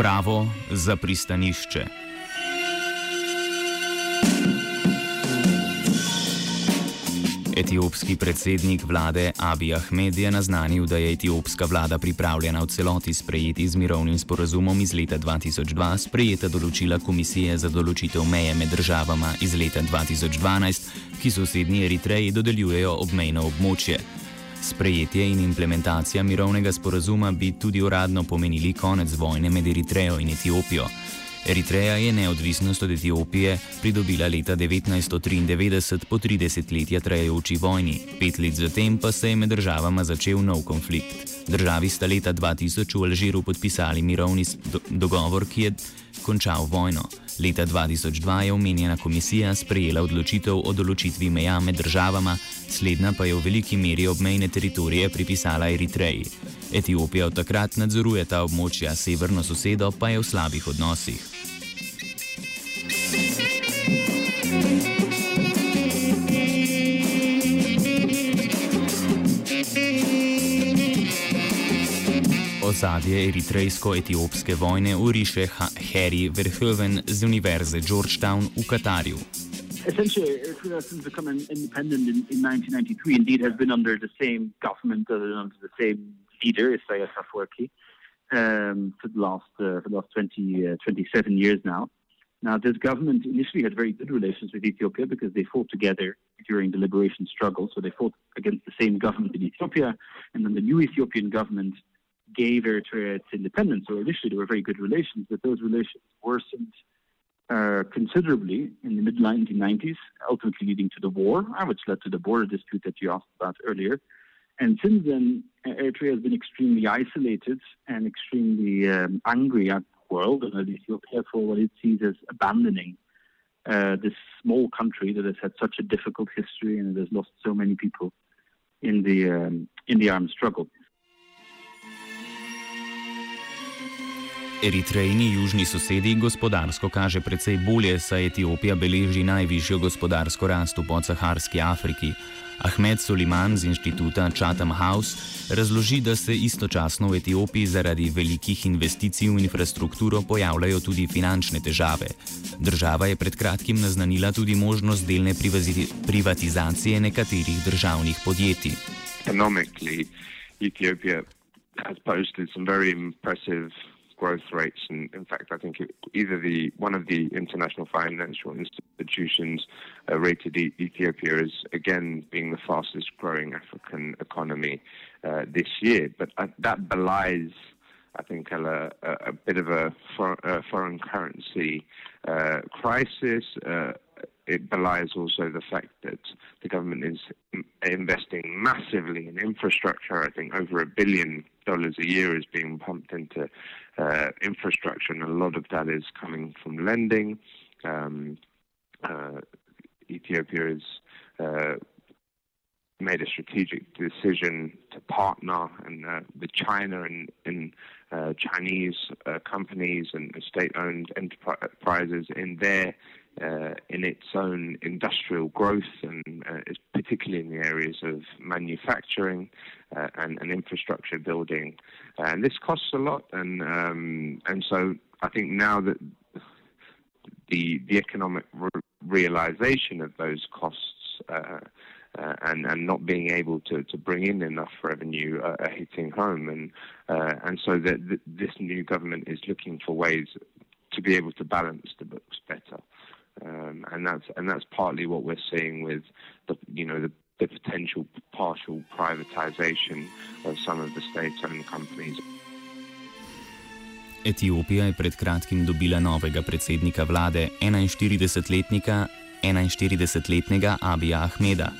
Pravo za pristanišče. Etiopski predsednik vlade Abi Ahmed je naznanil, da je etiopska vlada pripravljena v celoti sprejeti z mirovnim sporazumom iz leta 2002 sprejeta določila Komisije za določitev meje med državama iz leta 2012, ki sosednji Eritreji dodeljujejo obmejno območje. Sprejetje in implementacija mirovnega sporazuma bi tudi uradno pomenili konec vojne med Eritrejo in Etiopijo. Eritreja je neodvisnost od Etiopije pridobila leta 1993 po 30 letja trajajoči vojni, pet let zatem pa se je med državama začel nov konflikt. Državi sta leta 2000 v Alžiru podpisali mirovni do dogovor, ki je končal vojno. Leta 2002 je omenjena komisija sprejela odločitev o določitvi meja med državama, slednja pa je v veliki meri obmejne teritorije pripisala Eritreji. Etiopija od takrat nadzoruje ta območja, severno sosedo pa je v slabih odnosih. Ozadje eritrejsko-etiopske vojne uriše Harry Verhoeven z Univerze Georgetown v Katarju. Essentially, Eritrea has become independent in, in 1993. Indeed, has been under the same government, uh, under the same leader, Isaias Afwerki, um, for the last uh, for the last 20, uh, 27 years now. Now, this government initially had very good relations with Ethiopia because they fought together during the liberation struggle. So they fought against the same government in Ethiopia, and then the new Ethiopian government gave Eritrea its independence. So initially there were very good relations, but those relations worsened uh, considerably in the mid 1990s, ultimately leading to the war, uh, which led to the border dispute that you asked about earlier. And since then, Eritrea has been extremely isolated and extremely um, angry at the world and at Ethiopia for what it sees as abandoning uh, this small country that has had such a difficult history and has lost so many people in the um, in the armed struggle. Eritrejni južni sosedi gospodarsko kaže precej bolje, saj Etiopija beleži najvišjo gospodarsko rast v podsaharski Afriki. Ahmed Soliman z inštituta Chatham House razloži, da se istočasno v Etiopiji zaradi velikih investicij v infrastrukturo pojavljajo tudi finančne težave. Država je pred kratkim naznanila tudi možnost delne privatizacije nekaterih državnih podjetij. Ekonomsko Etiopija je posted some very impressive growth rates. And in fact, I think it, either the one of the international financial institutions uh, rated Ethiopia as again being the fastest growing African economy uh, this year. But uh, that belies. I think a, a, a bit of a, for, a foreign currency uh, crisis, uh, it belies also the fact that the government is investing massively in infrastructure. I think over a billion dollars a year is being pumped into uh, infrastructure, and a lot of that is coming from lending. Um, uh, Ethiopia has uh, made a strategic decision to partner and, uh, with China and, and uh, Chinese uh, companies and state-owned enterprises in their uh, in its own industrial growth, and uh, particularly in the areas of manufacturing uh, and, and, infrastructure building. And this costs a lot, and um, and so I think now that the the economic re- realization of those costs. Uh, and and not being able to, to bring in enough revenue uh, are hitting home, and uh, and so that th- this new government is looking for ways to be able to balance the books better. Um, and that's and that's partly what we're seeing with the you know the, the potential partial privatization of some of the state-owned companies. Etiopija je pred kratkim dobila novega predsednika vlade, 41-letnika 41-letnega Abija Ahmeda.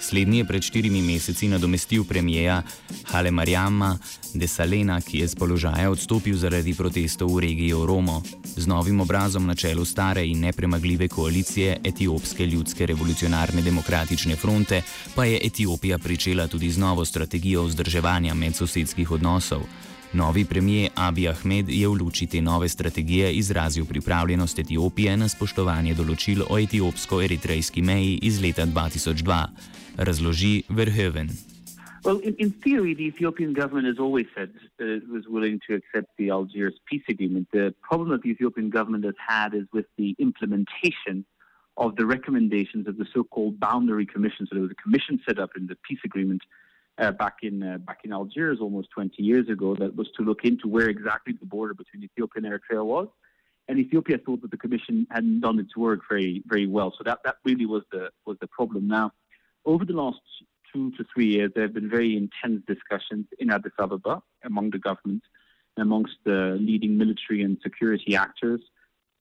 Slednji je pred štirimi meseci nadomestil premijeja Hale Marjama de Salena, ki je z položaja odstopil zaradi protestov v regiji Oromo. Z novim obrazom na čelu stare in nepremagljive koalicije Etiopske ljudske revolucionarne demokratične fronte pa je Etiopija pričela tudi z novo strategijo vzdrževanja medsosedskih odnosov. Novi premijer Abi Ahmed je v luči te nove strategije izrazil pripravljenost Etiopije na spoštovanje določil o etiopsko-eritrejski meji iz leta 2002, razloži Verhoeven. Well, in, in, theory, the Ethiopian government has always said it was willing to accept the Algiers peace agreement. The problem that the Ethiopian government has had is with the implementation of the recommendations of the so-called boundary commission. So there was a commission set up in the peace agreement uh, back in uh, back in Algiers almost 20 years ago that was to look into where exactly the border between Ethiopia and Eritrea was. And Ethiopia thought that the commission hadn't done its work very very well. So that, that really was the was the problem. Now, over the last two to three years, there have been very intense discussions in Addis Ababa among the government, amongst the leading military and security actors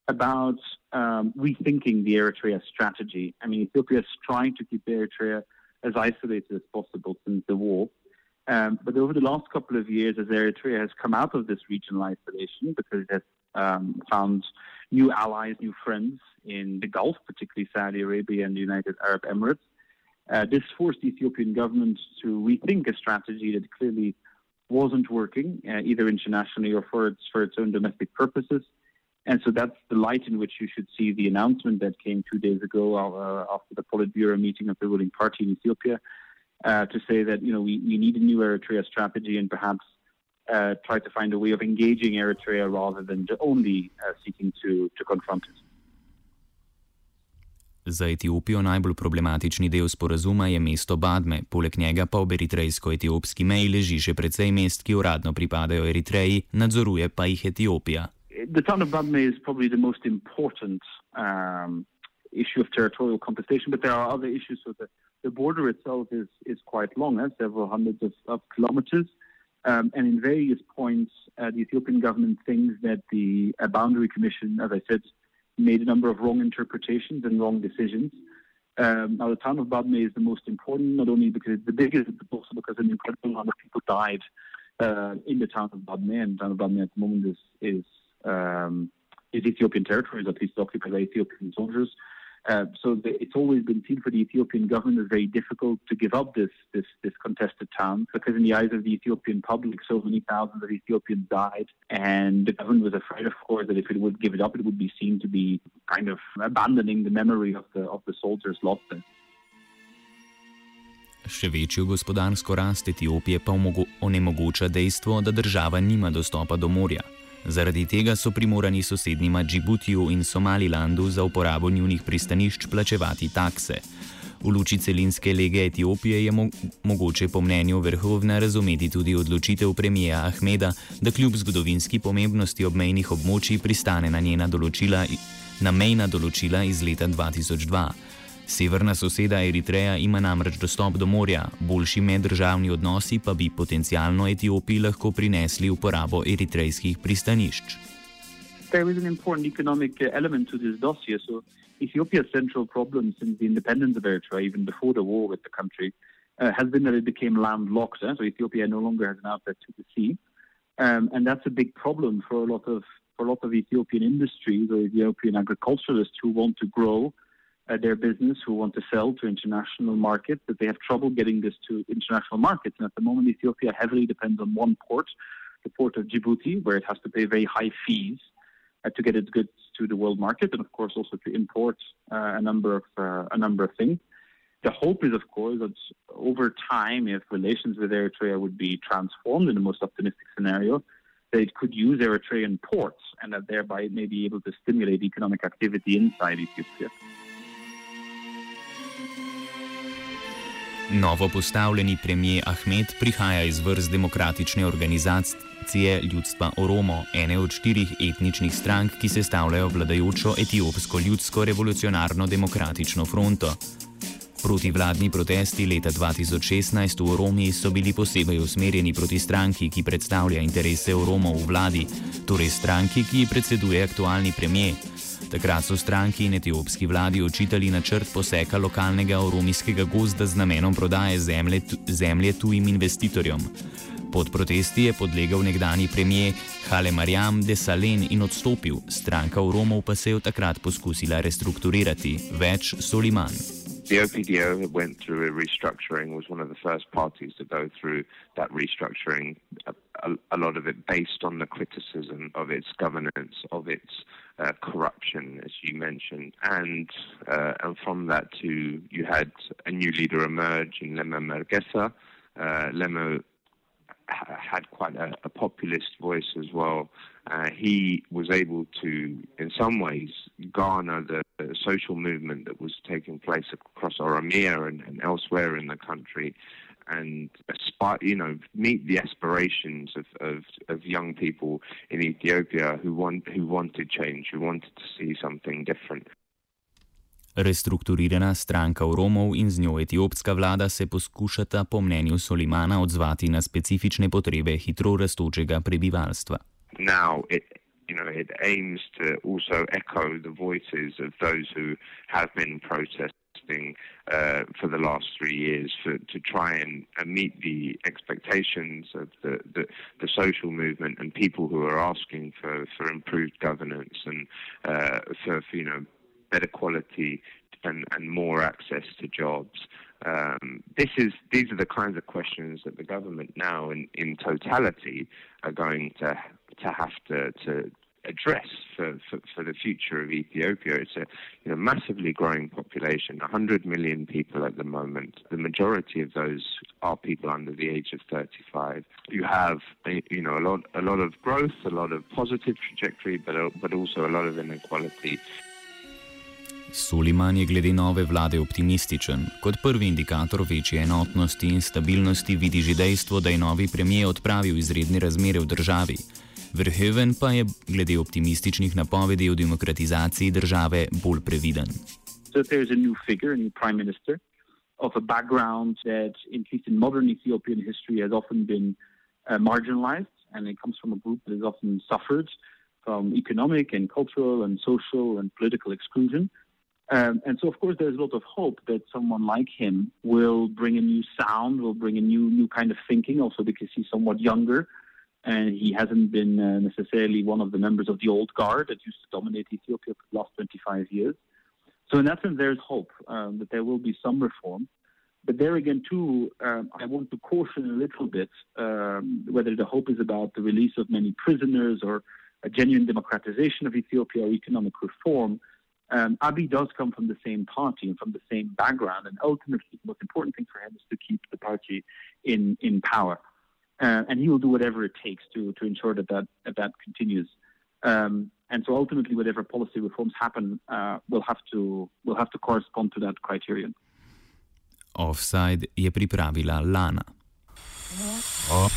about um, rethinking the Eritrea strategy. I mean, Ethiopia is trying to keep Eritrea as isolated as possible since the war. Um, but over the last couple of years, as Eritrea has come out of this regional isolation because it has um, found new allies, new friends in the Gulf, particularly Saudi Arabia and the United Arab Emirates, uh, this forced the Ethiopian government to rethink a strategy that clearly wasn't working, uh, either internationally or for its for its own domestic purposes. And so that's the light in which you should see the announcement that came two days ago uh, after the Politburo meeting of the ruling party in Ethiopia uh, to say that you know we, we need a new Eritrea strategy and perhaps uh, try to find a way of engaging Eritrea rather than only uh, seeking to to confront it. Za Etiopijo najbolj problematični del sporazuma je mesto Badme, poleg njega pa ob eritrejsko-etiopski meji leži še precej mest, ki uradno pripadajo Eritreji, nadzoruje pa jih Etiopija. The town of Badme is probably the most important um, issue of territorial compensation, but there are other issues. So the, the border itself is, is quite long, eh, several hundreds of, of kilometers. Um, and in various points, uh, the Ethiopian government thinks that the uh, Boundary Commission, as I said, made a number of wrong interpretations and wrong decisions. Um, now, the town of Badme is the most important, not only because it's the biggest, but also because an incredible number of people died uh, in the town of Badme, and the town of Badme at the moment is is, um, is Ethiopian territory, at least occupied by Ethiopian soldiers. Uh, so the, it's always been seen for the Ethiopian government as very difficult to give up this, this this contested town because in the eyes of the Ethiopian public, so many thousands of Ethiopians died, and the government was afraid, of course, that if it would give it up, it would be seen to be kind of abandoning the memory of the of the soldiers lost there. Še večjo gospodarsko rast Etiopije pa onemogoča dejstvo, da država nima dostopa do morja. Zaradi tega so primorani sosednjima Džibutiju in Somalilandu za uporabo njunih pristanišč plačevati takse. V luči celinske lege Etiopije je mo mogoče po mnenju vrhovna razumeti tudi odločitev premijeja Ahmeda, da kljub zgodovinski pomembnosti obmejnih območij pristane na njena določila, na mejna določila iz leta 2002. Severna soseda Eritreja ima namreč dostop do morja, boljši meddržavni odnosi pa bi potencialno Etiopiji lahko prinesli uporabo eritrejskih pristanišč. There is an important economic uh, element to this dossier. So, Ethiopia's central problem since the independence of Eritrea, even before the war with the country, uh, has been that it became landlocked. Eh? So, Ethiopia no longer has an outlet to the sea. Um, and that's a big problem for a lot of for a lot of Ethiopian industries or Ethiopian agriculturalists who want to grow uh, their business who want to sell to international markets, that they have trouble getting this to international markets. And at the moment, Ethiopia heavily depends on one port, the port of Djibouti, where it has to pay very high fees uh, to get its goods to the world market, and of course also to import uh, a number of uh, a number of things. The hope is, of course, that over time, if relations with Eritrea would be transformed in the most optimistic scenario, that it could use Eritrean ports and that thereby it may be able to stimulate economic activity inside Ethiopia. Novo postavljeni premijer Ahmed prihaja iz vrst demokratične organizacije ljudstva Oromo, ene od štirih etničnih strank, ki se stavljajo vladajočo etiopsko ljudsko revolucionarno demokratično fronto. Protivladni protesti leta 2016 v Oromiji so bili posebej usmerjeni proti stranki, ki predstavlja interese Oromov v vladi, torej stranki, ki predseduje aktualni premijer. Takrat so stranki in etiopski vladi očitali načrt poseka lokalnega oromijskega gozda z namenom prodaje zemlje, zemlje tujim investitorjem. Pod protesti je podlegel nekdani premijer Hale Marjam de Salen in odstopil, stranka Oromov pa se je od takrat poskusila restrukturirati. Več Soliman. The OPDO went through a restructuring, was one of the first parties to go through that restructuring, a, lot of it based on the criticism of its governance, of its uh, corruption, as you mentioned. And, uh, and from that, too, you had a new leader emerge in Lema Mergesa. uh, Lemo had quite a, a, populist voice as well. Uh, he was able to, in some ways, garner the, the social movement that was taking place across Oromia and, and elsewhere in the country, and aspire, you know, meet the aspirations of, of, of, young people in Ethiopia who want who wanted change, who wanted to see something different. Restrukturirana stranka Romov in z njo etiopska vlada se poskušata, po mnenju Solimana, odzvati na specifične potrebe hitro rastočega prebivalstva. Now it, you know, it aims to also echo the voices of those who have been protesting uh, for the last three years for, to try and uh, meet the expectations of the, the, the, social movement and people who are asking for, for improved governance and uh, for, for, you know, better quality and, and more access to jobs. Um, this is these are the kinds of questions that the government now, in, in totality, are going to to have to, to address for, for, for, the future of Ethiopia. It's a you know, massively growing population, 100 million people at the moment. The majority of those are people under the age of 35. You have you know a lot a lot of growth, a lot of positive trajectory, but but also a lot of inequality. Suliman je glede nove vlade optimističen. Kot prvi indikator večje enotnosti in stabilnosti vidi že dejstvo, da je novi premijer odpravil izredne razmere v državi. Verheven pa je glede optimističnih napovedi o demokratizaciji države bolj previden. Of a background that, at least in modern Ethiopian history, has often been uh, marginalized, and it comes from a group that has often suffered from economic and cultural and social and political exclusion. Um, and so, of course, there's a lot of hope that someone like him will bring a new sound, will bring a new new kind of thinking, also because he's somewhat younger and he hasn't been uh, necessarily one of the members of the old guard that used to dominate Ethiopia for the last 25 years. So, in that sense, there's hope um, that there will be some reform. But there again, too, um, I want to caution a little bit um, whether the hope is about the release of many prisoners or a genuine democratization of Ethiopia or economic reform. Um, Abiy does come from the same party and from the same background, and ultimately, the most important thing for him is to keep the party in in power, uh, and he will do whatever it takes to to ensure that that that, that continues. Um, and so, ultimately, whatever policy reforms happen, uh, will have to will have to correspond to that criterion. Offside je pripravila Lana. Oh.